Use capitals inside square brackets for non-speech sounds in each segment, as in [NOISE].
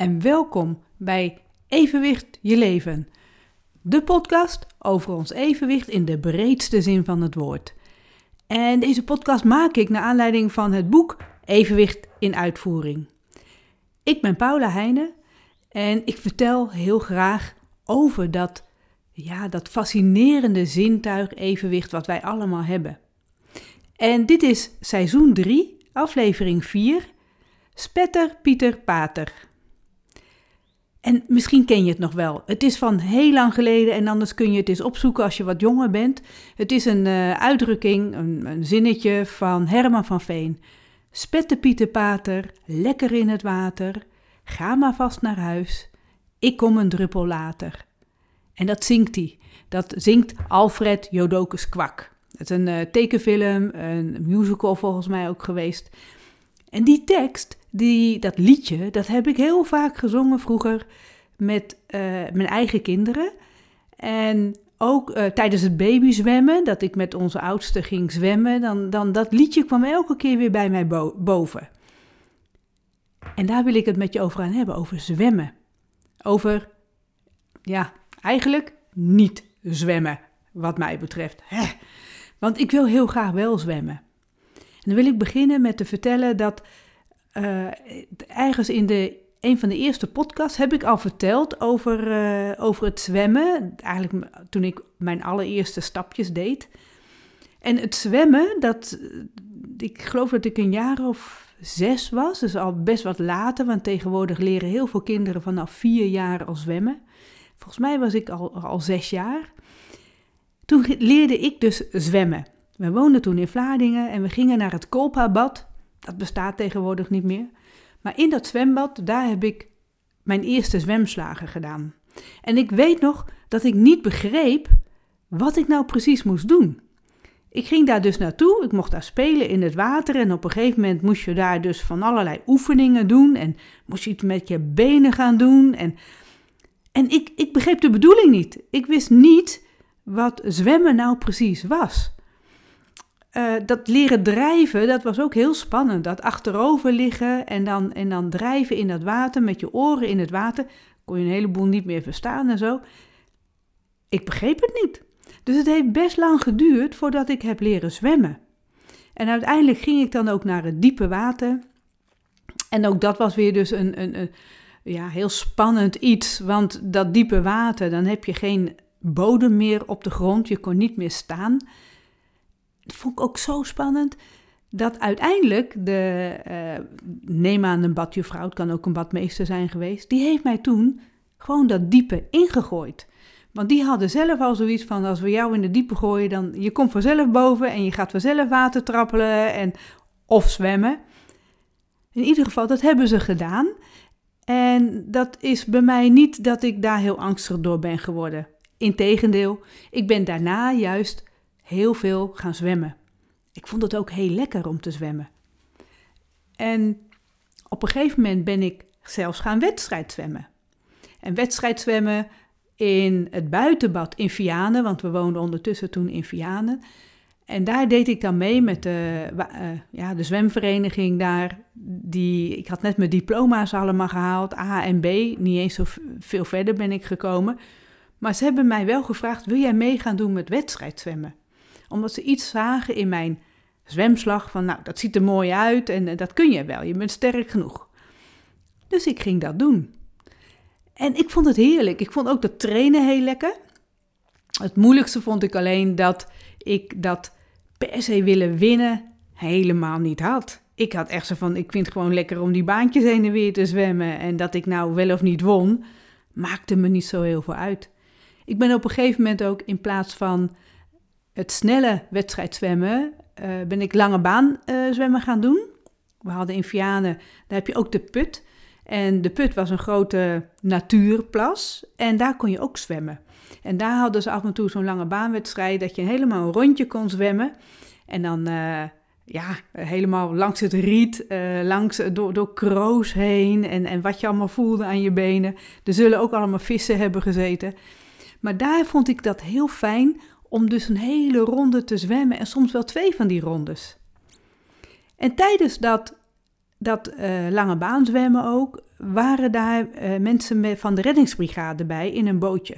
en welkom bij Evenwicht je leven. De podcast over ons evenwicht in de breedste zin van het woord. En deze podcast maak ik naar aanleiding van het boek Evenwicht in uitvoering. Ik ben Paula Heijnen en ik vertel heel graag over dat, ja, dat fascinerende zintuig evenwicht wat wij allemaal hebben. En dit is seizoen 3, aflevering 4, Spetter Pieter Pater. En misschien ken je het nog wel. Het is van heel lang geleden en anders kun je het eens opzoeken als je wat jonger bent. Het is een uh, uitdrukking, een, een, zinnetje van Herman van Veen. Spette Pieter Pater, lekker in het water. Ga maar vast naar huis. Ik kom een druppel later. En dat zingt hij. Dat zingt Alfred Jodokus Kwak. Het is een uh, tekenfilm, een musical volgens mij ook geweest. En die tekst, die, dat liedje, dat heb ik heel vaak gezongen vroeger met uh, mijn eigen kinderen. En ook uh, tijdens het babyzwemmen, dat ik met onze oudste ging zwemmen, dan, dan dat liedje kwam elke keer weer bij mij bo boven. En daar wil ik het met je over gaan hebben, over zwemmen. Over, ja, eigenlijk niet zwemmen, wat mij betreft. Hè. Want ik wil heel graag wel zwemmen. En dan wil ik beginnen met te vertellen dat uh, ergens in de, een van de eerste podcasts heb ik al verteld over, uh, over het zwemmen. Eigenlijk toen ik mijn allereerste stapjes deed. En het zwemmen, dat, ik geloof dat ik een jaar of zes was, dus al best wat later, want tegenwoordig leren heel veel kinderen vanaf vier jaar al zwemmen. Volgens mij was ik al, al zes jaar. Toen leerde ik dus zwemmen. We woonden toen in Vlaardingen en we gingen naar het Kolpa-bad. Dat bestaat tegenwoordig niet meer. Maar in dat zwembad, daar heb ik mijn eerste zwemslagen gedaan. En ik weet nog dat ik niet begreep wat ik nou precies moest doen. Ik ging daar dus naartoe, ik mocht daar spelen in het water en op een gegeven moment moest je daar dus van allerlei oefeningen doen en moest je iets met je benen gaan doen. En, en ik, ik begreep de bedoeling niet. Ik wist niet wat zwemmen nou precies was. Uh, dat leren drijven, dat was ook heel spannend. Dat achterover liggen en dan, en dan drijven in dat water met je oren in het water. Kon je een heleboel niet meer verstaan en zo. Ik begreep het niet. Dus het heeft best lang geduurd voordat ik heb leren zwemmen. En uiteindelijk ging ik dan ook naar het diepe water. En ook dat was weer dus een, een, een ja, heel spannend iets. Want dat diepe water, dan heb je geen bodem meer op de grond. Je kon niet meer staan vond ik ook zo spannend. Dat uiteindelijk de, uh, neem aan een badjuffrouw, het kan ook een badmeester zijn geweest, die heeft mij toen gewoon dat diepe ingegooid. Want die hadden zelf al zoiets van, als we jou in de diepe gooien, dan je komt vanzelf boven en je gaat vanzelf water trappelen en, of zwemmen. In ieder geval, dat hebben ze gedaan. En dat is bij mij niet dat ik daar heel angstig door ben geworden. Integendeel, ik ben daarna juist heel veel gaan zwemmen. Ik vond het ook heel lekker om te zwemmen. En op een gegeven moment ben ik zelfs gaan wedstrijdzwemmen. En wedstrijdzwemmen in het buitenbad in Vianen, want we woonden ondertussen toen in Vianen. En daar deed ik dan mee met de, uh, ja, de zwemvereniging daar. Die, ik had net mijn diploma's allemaal gehaald, A en B. Niet eens zo veel verder ben ik gekomen. Maar ze hebben mij wel gevraagd, wil jij mee gaan doen met wedstrijdzwemmen? Omdat ze iets zagen in mijn zwemslag van, nou, dat ziet er mooi uit en eh, dat kun je wel, je bent sterk genoeg. Dus ik ging dat doen. En ik vond het heerlijk. Ik vond ook dat trainen heel lekker. Het moeilijkste vond ik alleen dat ik dat per se willen winnen helemaal niet had. Ik had echt zo van, ik vind het gewoon lekker om die baantjes heen en weer te zwemmen. En dat ik nou wel of niet won, maakte me niet zo heel veel uit. Ik ben op een gegeven moment ook in plaats van het snelle wedstrijdzwemmen uh, ben ik lange baan uh, zwemmen gaan doen. We hadden in Vianen, daar heb je ook de put. En de put was een grote natuurplas en daar kon je ook zwemmen. En daar hadden ze af en toe zo'n lange baanwedstrijd dat je helemaal een rondje kon zwemmen. En dan uh, ja, helemaal langs het riet, langs, door, door kroos heen en, en wat je allemaal voelde aan je benen. Er zullen ook allemaal vissen hebben gezeten. Maar daar vond ik dat heel fijn om dus een hele ronde te zwemmen en soms wel twee van die rondes. En tijdens dat, dat uh, lange baan zwemmen ook, waren daar uh, mensen van de reddingsbrigade bij in een bootje.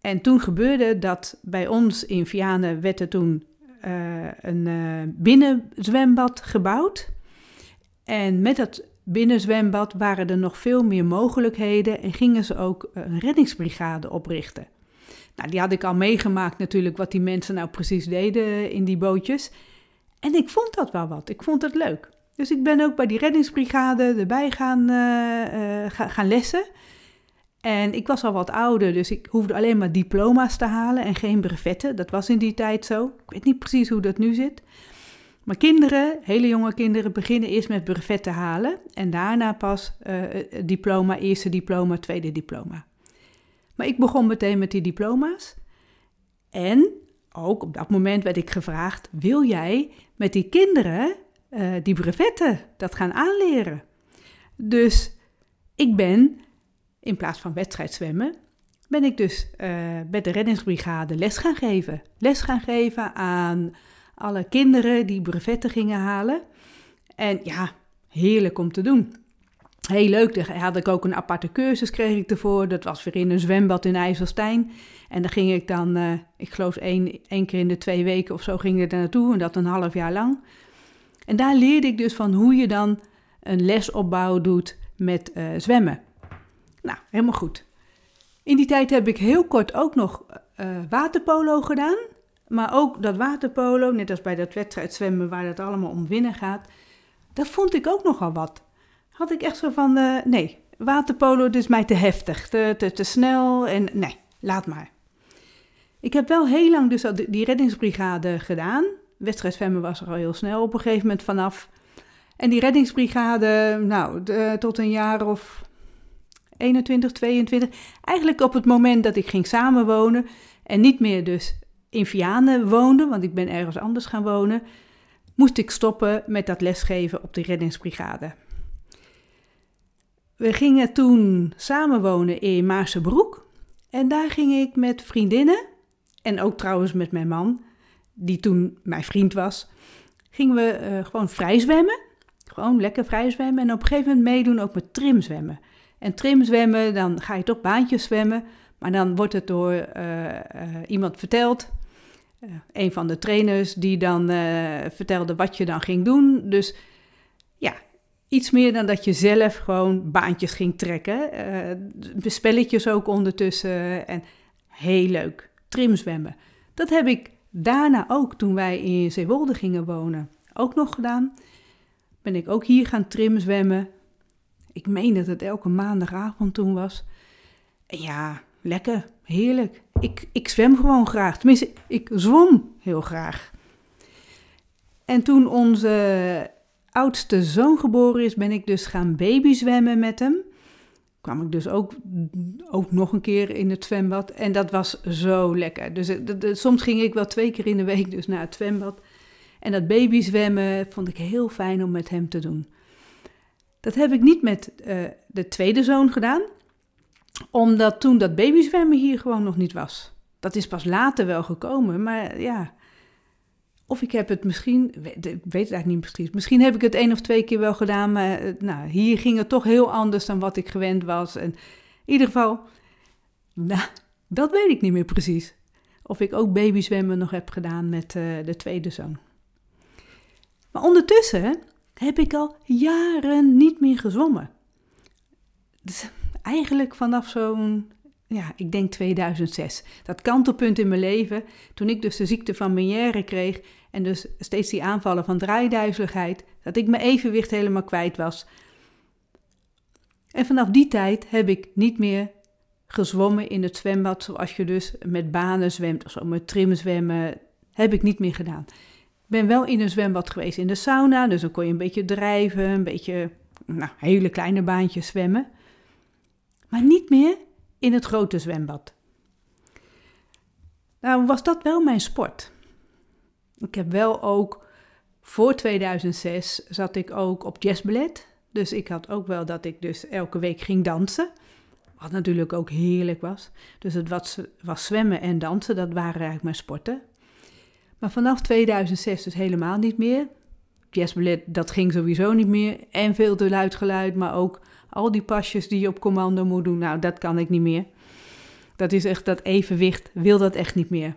En toen gebeurde dat bij ons in Vianen werd er toen uh, een binnenzwembad gebouwd. En met dat binnenzwembad waren er nog veel meer mogelijkheden en gingen ze ook een reddingsbrigade oprichten. Nou, die had ik al meegemaakt natuurlijk, wat die mensen nou precies deden in die bootjes. En ik vond dat wel wat, ik vond het leuk. Dus ik ben ook bij die reddingsbrigade erbij gaan, uh, uh, gaan lessen. En ik was al wat ouder, dus ik hoefde alleen maar diploma's te halen en geen brevetten. Dat was in die tijd zo. Ik weet niet precies hoe dat nu zit. Maar kinderen, hele jonge kinderen, beginnen eerst met brevetten halen. En daarna pas uh, diploma, eerste diploma, tweede diploma. Maar ik begon meteen met die diploma's. En ook op dat moment werd ik gevraagd: wil jij met die kinderen uh, die brevetten dat gaan aanleren? Dus ik ben in plaats van wedstrijdzwemmen, ben ik dus uh, bij de reddingsbrigade les gaan geven. Les gaan geven aan alle kinderen die brevetten gingen halen. En ja, heerlijk om te doen. Heel leuk, daar had ik ook een aparte cursus kreeg ik ervoor. Dat was weer in een zwembad in IJsselstein. En daar ging ik dan, uh, ik geloof één, één keer in de twee weken of zo ging ik er naartoe. En dat een half jaar lang. En daar leerde ik dus van hoe je dan een lesopbouw doet met uh, zwemmen. Nou, helemaal goed. In die tijd heb ik heel kort ook nog uh, waterpolo gedaan. Maar ook dat waterpolo, net als bij dat wedstrijdzwemmen waar het allemaal om winnen gaat, dat vond ik ook nogal wat. Had ik echt zo van, uh, nee, waterpolo is mij te heftig, te, te, te snel en nee, laat maar. Ik heb wel heel lang dus die reddingsbrigade gedaan. Wedstrijdzwemmen was er al heel snel op een gegeven moment vanaf. En die reddingsbrigade, nou, tot een jaar of 21, 22. Eigenlijk op het moment dat ik ging samenwonen en niet meer dus in Vianen woonde, want ik ben ergens anders gaan wonen, moest ik stoppen met dat lesgeven op de reddingsbrigade. We gingen toen samenwonen in Maarsebroek en daar ging ik met vriendinnen en ook trouwens met mijn man, die toen mijn vriend was, gingen we uh, gewoon vrij zwemmen. Gewoon lekker vrij zwemmen en op een gegeven moment meedoen ook met trimzwemmen. En trimzwemmen, dan ga je toch baantjes zwemmen. Maar dan wordt het door uh, uh, iemand verteld. Een van de trainers die dan vertelde wat je dan ging doen. Dus iets meer dan dat je zelf gewoon baantjes ging trekken. spelletjes ook ondertussen. En heel leuk. Trimzwemmen. Dat heb ik daarna ook, toen wij in Zeewolde gingen wonen, ook nog gedaan. Ben ik ook hier gaan trimzwemmen. Ik meen dat het elke maandagavond toen was. En ja, lekker, heerlijk. Ik, ik zwem gewoon graag. Tenminste, ik zwom heel graag. En toen onze oudste zoon geboren is, ben ik dus gaan babyzwemmen met hem. Kwam ik dus ook, ook nog een keer in het zwembad. En dat was zo lekker. Dus de, soms ging ik wel twee keer in de week dus naar het zwembad. En dat babyzwemmen vond ik heel fijn om met hem te doen. Dat heb ik niet met uh, de tweede zoon gedaan, omdat toen dat babyzwemmen hier gewoon nog niet was. Dat is pas later wel gekomen, maar ja. Of ik heb het misschien, ik weet het eigenlijk niet precies. Misschien heb ik het één of twee keer wel gedaan, maar eh, nou, hier ging het toch heel anders dan wat ik gewend was. En in ieder geval, nou, dat weet ik niet meer precies. Of ik ook babyzwemmen nog heb gedaan met uh, de tweede zoon. Maar ondertussen heb ik al jaren niet meer gezwommen. Dus eigenlijk vanaf zo'n, ja, ik denk 2006. Dat kantelpunt in mijn leven, toen ik dus de ziekte van Meniere kreeg en dus steeds die aanvallen van draaiduizeligheid, dat ik mijn evenwicht helemaal kwijt was. En vanaf die tijd heb ik niet meer gezwommen in het zwembad zoals je dus met banen zwemt of zo, met trimzwemmen, heb ik niet meer gedaan ben wel in een zwembad geweest in de sauna, dus dan kon je een beetje drijven, een beetje, nou, hele kleine baantjes zwemmen. Maar niet meer in het grote zwembad. Nou, was dat wel mijn sport. Ik heb wel ook, voor 2006 zat ik ook op jazzballet. Dus ik had ook wel dat ik dus elke week ging dansen. Wat natuurlijk ook heerlijk was. Dus het was, was zwemmen en dansen, dat waren eigenlijk mijn sporten. Maar vanaf 2006 dus helemaal niet meer. jazzballet, dat ging sowieso niet meer. En veel te luid geluid, maar ook al die pasjes die je op commando moet doen. Nou, dat kan ik niet meer. Dat is echt dat evenwicht, wil dat echt niet meer.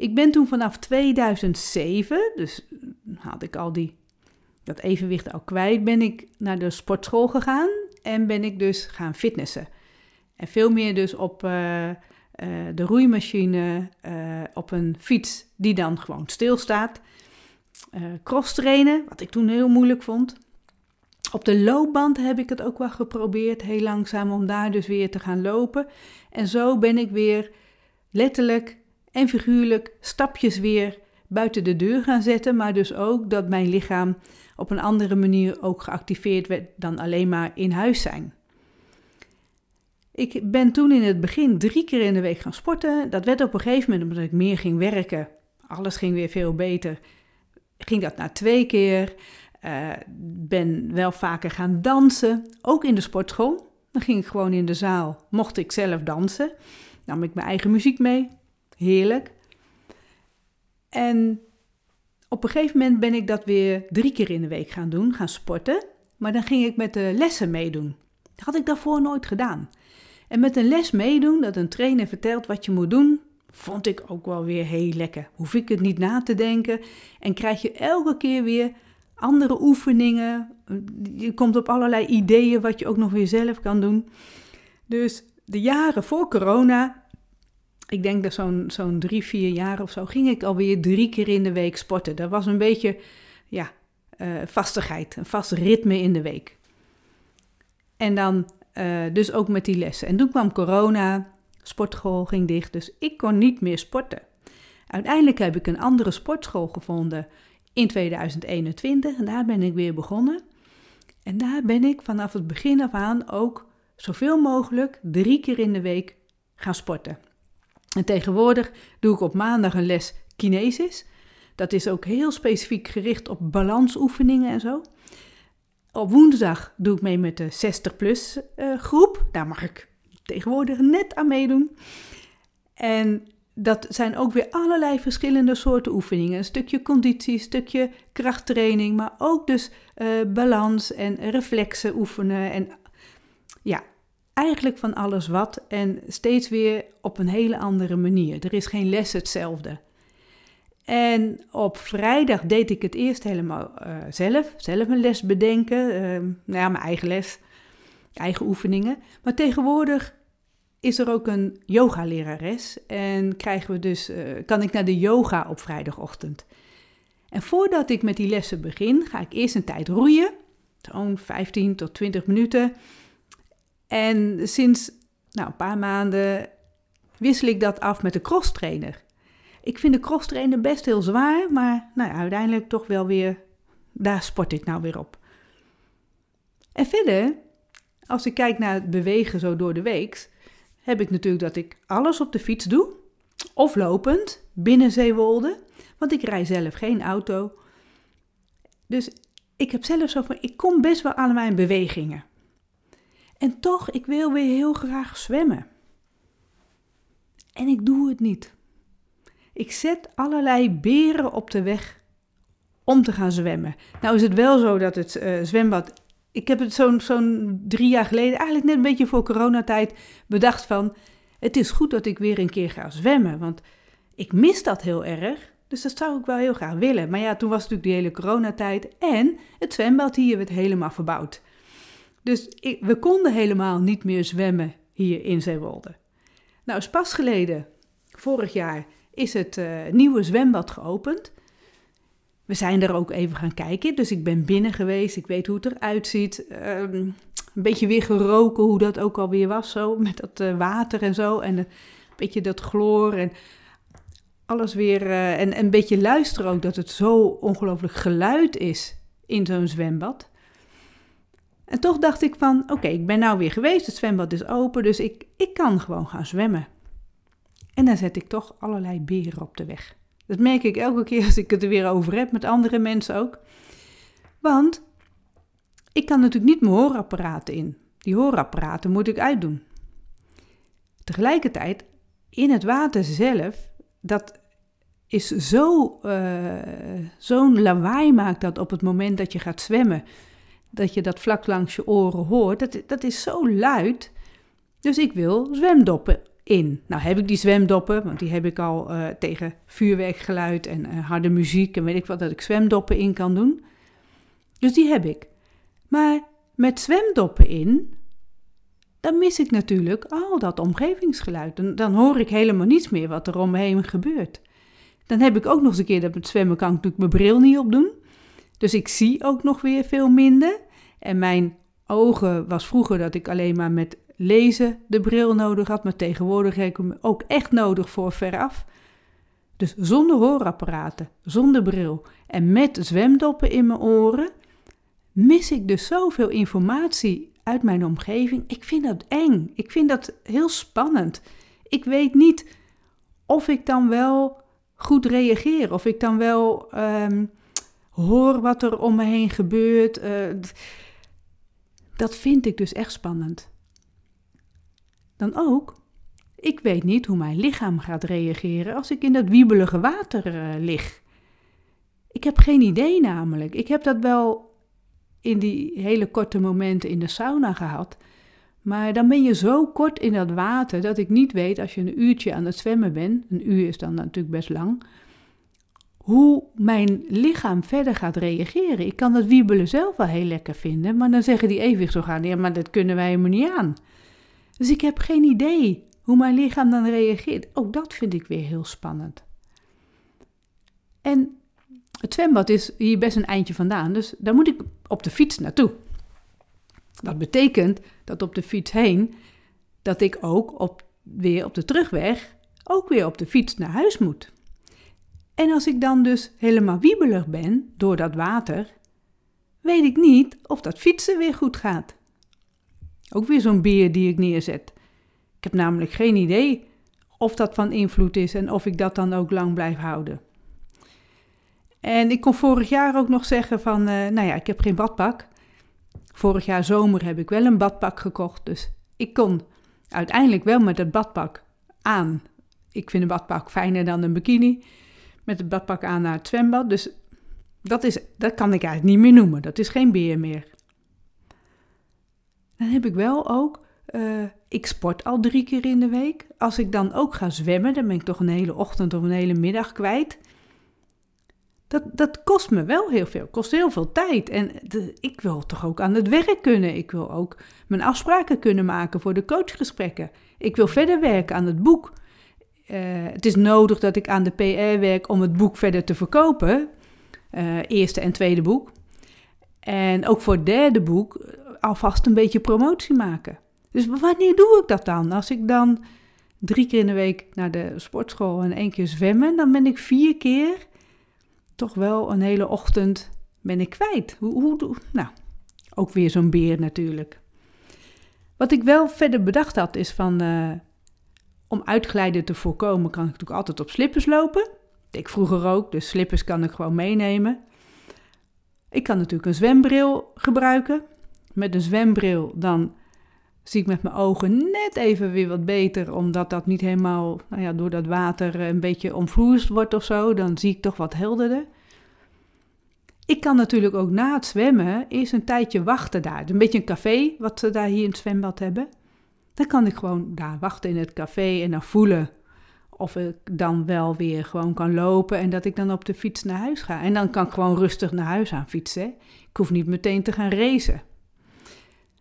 Ik ben toen vanaf 2007, dus had ik al die, dat evenwicht al kwijt, ben ik naar de sportschool gegaan en ben ik dus gaan fitnessen. En veel meer dus op uh, uh, de roeimachine, uh, op een fiets die dan gewoon stilstaat. cross trainen, wat ik toen heel moeilijk vond. Op de loopband heb ik het ook wel geprobeerd, heel langzaam, om daar dus weer te gaan lopen. En zo ben ik weer letterlijk en figuurlijk stapjes weer buiten de deur gaan zetten, maar dus ook dat mijn lichaam op een andere manier ook geactiveerd werd dan alleen maar in huis zijn. Ik ben toen in het begin drie keer in de week gaan sporten. Dat werd op een gegeven moment, omdat ik meer ging werken, alles ging weer veel beter, ging dat naar twee keer. Uh, ben wel vaker gaan dansen, ook in de sportschool. Dan ging ik gewoon in de zaal, mocht ik zelf dansen. Nam ik mijn eigen muziek mee, heerlijk. En op een gegeven moment ben ik dat weer drie keer in de week gaan doen, gaan sporten. Maar dan ging ik met de lessen meedoen. Dat had ik daarvoor nooit gedaan. En met een les meedoen, dat een trainer vertelt wat je moet doen, vond ik ook wel weer heel lekker. Hoef ik het niet na te denken en krijg je elke keer weer andere oefeningen. Je komt op allerlei ideeën wat je ook nog weer zelf kan doen. Dus de jaren voor corona, ik denk dat zo'n zo'n drie, vier jaar of zo, ging ik alweer drie keer in de week sporten. Dat was een beetje, ja, uh, vastigheid, een vast ritme in de week. En dan uh, dus ook met die lessen. En toen kwam corona, sportschool ging dicht, dus ik kon niet meer sporten. Uiteindelijk heb ik een andere sportschool gevonden in 2021 en daar ben ik weer begonnen. En daar ben ik vanaf het begin af aan ook zoveel mogelijk drie keer in de week gaan sporten. En tegenwoordig doe ik op maandag een les kinesis. Dat is ook heel specifiek gericht op balansoefeningen en zo. Op woensdag doe ik mee met de 60-plus uh, groep. Daar mag ik tegenwoordig net aan meedoen. En dat zijn ook weer allerlei verschillende soorten oefeningen. Een stukje conditie, een stukje krachttraining, maar ook dus uh, balans en reflexen oefenen. En ja, eigenlijk van alles wat en steeds weer op een hele andere manier. Er is geen les hetzelfde. En op vrijdag deed ik het eerst helemaal uh, zelf, zelf een les bedenken. Uh, nou ja, mijn eigen les, eigen oefeningen. Maar tegenwoordig is er ook een yogalerares en krijgen we dus, uh, kan ik naar de yoga op vrijdagochtend. En voordat ik met die lessen begin, ga ik eerst een tijd roeien, zo'n 15 tot 20 minuten. En sinds nou, een paar maanden wissel ik dat af met de crosstrainer. Ik vind de crosstrainer best heel zwaar, maar nou, uiteindelijk toch wel weer, daar sport ik nou weer op. En verder, als ik kijk naar het bewegen zo door de week, heb ik natuurlijk dat ik alles op de fiets doe. Of lopend, binnen Zeewolde. Want ik rij zelf geen auto. Dus ik heb zelf zo van, ik kom best wel aan mijn bewegingen. En toch, ik wil weer heel graag zwemmen. En ik doe het niet. Ik zet allerlei beren op de weg om te gaan zwemmen. Nou is het wel zo dat het uh, zwembad ik heb het zo'n zo'n drie jaar geleden, eigenlijk net een beetje voor coronatijd, bedacht van... Het is goed dat ik weer een keer ga zwemmen, want ik mis dat heel erg. Dus dat zou ik wel heel graag willen. Maar ja, toen was natuurlijk die hele coronatijd en het zwembad hier werd helemaal verbouwd. Dus ik, we konden helemaal niet meer zwemmen hier in Zeewolde. Nou, is pas geleden, vorig jaar, is het uh, nieuwe zwembad geopend. We zijn er ook even gaan kijken. Dus ik ben binnen geweest. Ik weet hoe het eruit ziet. Um, een beetje weer geroken, hoe dat ook alweer was. Zo, met dat uh, water en zo. En een beetje dat chloor. En alles weer. Uh, en, en een beetje luisteren ook dat het zo ongelooflijk geluid is in zo'n zwembad. En toch dacht ik van, oké, ik ben nou weer geweest. Het zwembad is open, dus ik, ik kan gewoon gaan zwemmen. En dan zet ik toch allerlei beren op de weg. Dat merk ik elke keer als ik het er weer over heb, met andere mensen ook. Want ik kan natuurlijk niet mijn hoorapparaten in. Die hoorapparaten moet ik uitdoen. Tegelijkertijd, in het water zelf, dat is zo, uh, zo'n lawaai maakt dat op het moment dat je gaat zwemmen, dat je dat vlak langs je oren hoort. Dat, dat is zo luid. Dus ik wil zwemdoppen in. Nou heb ik die zwemdoppen, want die heb ik al uh, tegen vuurwerkgeluid en uh, harde muziek en weet ik wat, dat ik zwemdoppen in kan doen. Dus die heb ik. Maar met zwemdoppen in, dan mis ik natuurlijk al dat omgevingsgeluid. Dan, dan hoor ik helemaal niets meer wat er om me heen gebeurt. Dan heb ik ook nog eens een keer dat met zwemmen kan ik natuurlijk mijn bril niet opdoen. Dus ik zie ook nog weer veel minder. En mijn ogen was vroeger dat ik alleen maar met lezen de bril nodig had, maar tegenwoordig heb ik hem ook echt nodig voor veraf. Dus zonder hoorapparaten, zonder bril en met zwemdoppen in mijn oren, mis ik dus zoveel informatie uit mijn omgeving. Ik vind dat eng. Ik vind dat heel spannend. Ik weet niet of ik dan wel goed reageer, of ik dan wel ehm, hoor wat er om me heen gebeurt. Uh, dat vind ik dus echt spannend. Dan ook, ik weet niet hoe mijn lichaam gaat reageren als ik in dat wiebelige water uh, lig. Ik heb geen idee namelijk. Ik heb dat wel in die hele korte momenten in de sauna gehad. Maar dan ben je zo kort in dat water dat ik niet weet als je een uurtje aan het zwemmen bent. Een uur is dan natuurlijk best lang. Hoe mijn lichaam verder gaat reageren. Ik kan dat wiebelen zelf wel heel lekker vinden. Maar dan zeggen die evenwichtsorganen: ja, maar dat kunnen wij helemaal niet aan. Dus ik heb geen idee hoe mijn lichaam dan reageert. Ook dat vind ik weer heel spannend. En het zwembad is hier best een eindje vandaan, dus daar moet ik op de fiets naartoe. Dat betekent dat op de fiets heen, dat ik ook op, weer op de terugweg ook weer op de fiets naar huis moet. En als ik dan dus helemaal wiebelig ben door dat water, weet ik niet of dat fietsen weer goed gaat. Ook weer zo'n beer die ik neerzet. Ik heb namelijk geen idee of dat van invloed is en of ik dat dan ook lang blijf houden. En ik kon vorig jaar ook nog zeggen van, uh, nou ja, ik heb geen badpak. Vorig jaar zomer heb ik wel een badpak gekocht, dus ik kon uiteindelijk wel met het badpak aan. Ik vind een badpak fijner dan een bikini. Met het badpak aan naar het zwembad, dus dat, is, dat kan ik eigenlijk niet meer noemen. Dat is geen beer meer. Dan heb ik wel ook, uh, ik sport al drie keer in de week. Als ik dan ook ga zwemmen, dan ben ik toch een hele ochtend of een hele middag kwijt. Dat, dat kost me wel heel veel, kost heel veel tijd. En ik wil toch ook aan het werk kunnen. Ik wil ook mijn afspraken kunnen maken voor de coachgesprekken. Ik wil verder werken aan het boek. Uh, het is nodig dat ik aan de PR werk om het boek verder te verkopen. Uh, eerste en tweede boek. En ook voor het derde boek alvast een beetje promotie maken. Dus wanneer doe ik dat dan? Als ik dan drie keer in de week naar de sportschool en één keer zwemmen, dan ben ik vier keer toch wel een hele ochtend ben ik kwijt. Hoe, hoe, nou, ook weer zo'n beer natuurlijk. Wat ik wel verder bedacht had is van, om uitglijden te voorkomen kan ik natuurlijk altijd op slippers lopen. Ik vroeger ook, dus slippers kan ik gewoon meenemen. Ik kan natuurlijk een zwembril gebruiken. Met een zwembril dan zie ik met mijn ogen net even weer wat beter, omdat dat niet helemaal nou ja, door dat water een beetje omvloeist wordt of zo. Dan zie ik toch wat helderder. Ik kan natuurlijk ook na het zwemmen eerst een tijdje wachten daar. Een beetje een café wat ze daar hier in het zwembad hebben. Dan kan ik gewoon daar wachten in het café en dan voelen of ik dan wel weer gewoon kan lopen en dat ik dan op de fiets naar huis ga. En dan kan ik gewoon rustig naar huis aan fietsen. Ik hoef niet meteen te gaan racen.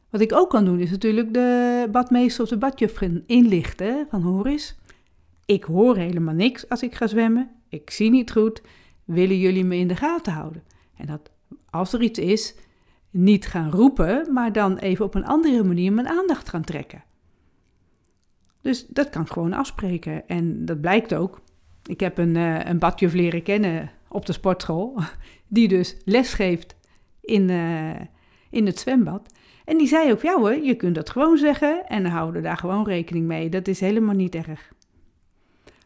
Wat ik ook kan doen is natuurlijk de badmeester of de badjuffrouw inlichten. Van hoor eens, ik hoor helemaal niks als ik ga zwemmen. Ik zie niet goed. Willen jullie me in de gaten houden? En dat als er iets is, niet gaan roepen, maar dan even op een andere manier mijn aandacht gaan trekken. Dus dat kan ik gewoon afspreken. En dat blijkt ook. Ik heb een, uh, een badjuf leren kennen op de sportschool, [LAUGHS] die dus les geeft in, uh, in het zwembad. En die zei ook, ja hoor, je kunt dat gewoon zeggen en houden daar gewoon rekening mee. Dat is helemaal niet erg.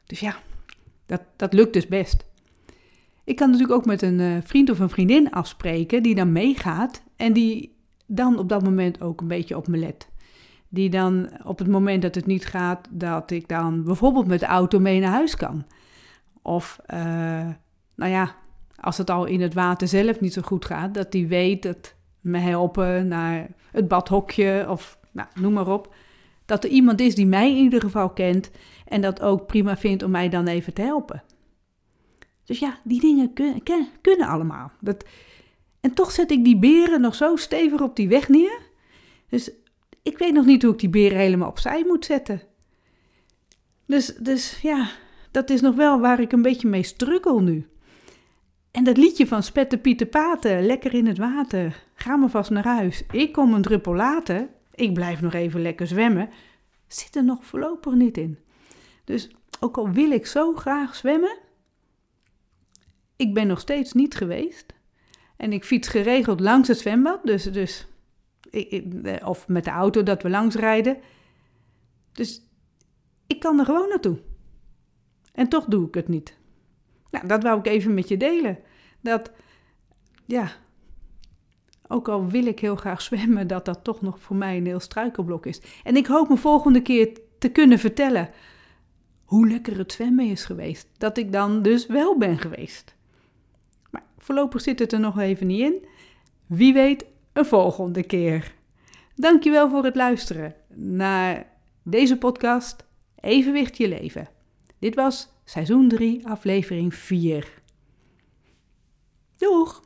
Dus ja, dat, dat lukt dus best. Ik kan natuurlijk ook met een uh, vriend of een vriendin afspreken die dan meegaat en die dan op dat moment ook een beetje op me let. Die dan op het moment dat het niet gaat, dat ik dan bijvoorbeeld met de auto mee naar huis kan. Of, uh, nou ja, als het al in het water zelf niet zo goed gaat, dat die weet dat me helpen naar het badhokje of nou, noem maar op. Dat er iemand is die mij in ieder geval kent en dat ook prima vindt om mij dan even te helpen. Dus ja, die dingen kun, kunnen allemaal. Dat, en toch zet ik die beren nog zo stevig op die weg neer. Dus ik weet nog niet hoe ik die beren helemaal opzij moet zetten. Dus, dus ja, dat is nog wel waar ik een beetje mee struggle nu. En dat liedje van Spette Pieter Paten, lekker in het water, ga maar vast naar huis. Ik kom een druppel later, ik blijf nog even lekker zwemmen, zit er nog voorlopig niet in. Dus ook al wil ik zo graag zwemmen, ik ben nog steeds niet geweest. En ik fiets geregeld langs het zwembad, dus, dus of met de auto dat we langs rijden. Dus ik kan er gewoon naartoe. En toch doe ik het niet. Nou, dat wou ik even met je delen. Dat, ja, ook al wil ik heel graag zwemmen, dat dat toch nog voor mij een heel struikelblok is. En ik hoop me volgende keer te kunnen vertellen hoe lekker het zwemmen is geweest. Dat ik dan dus wel ben geweest. Maar voorlopig zit het er nog even niet in. Wie weet, een volgende keer. Dankjewel voor het luisteren naar deze podcast Evenwicht je leven. Dit was seizoen 3, aflevering 4. Doeg!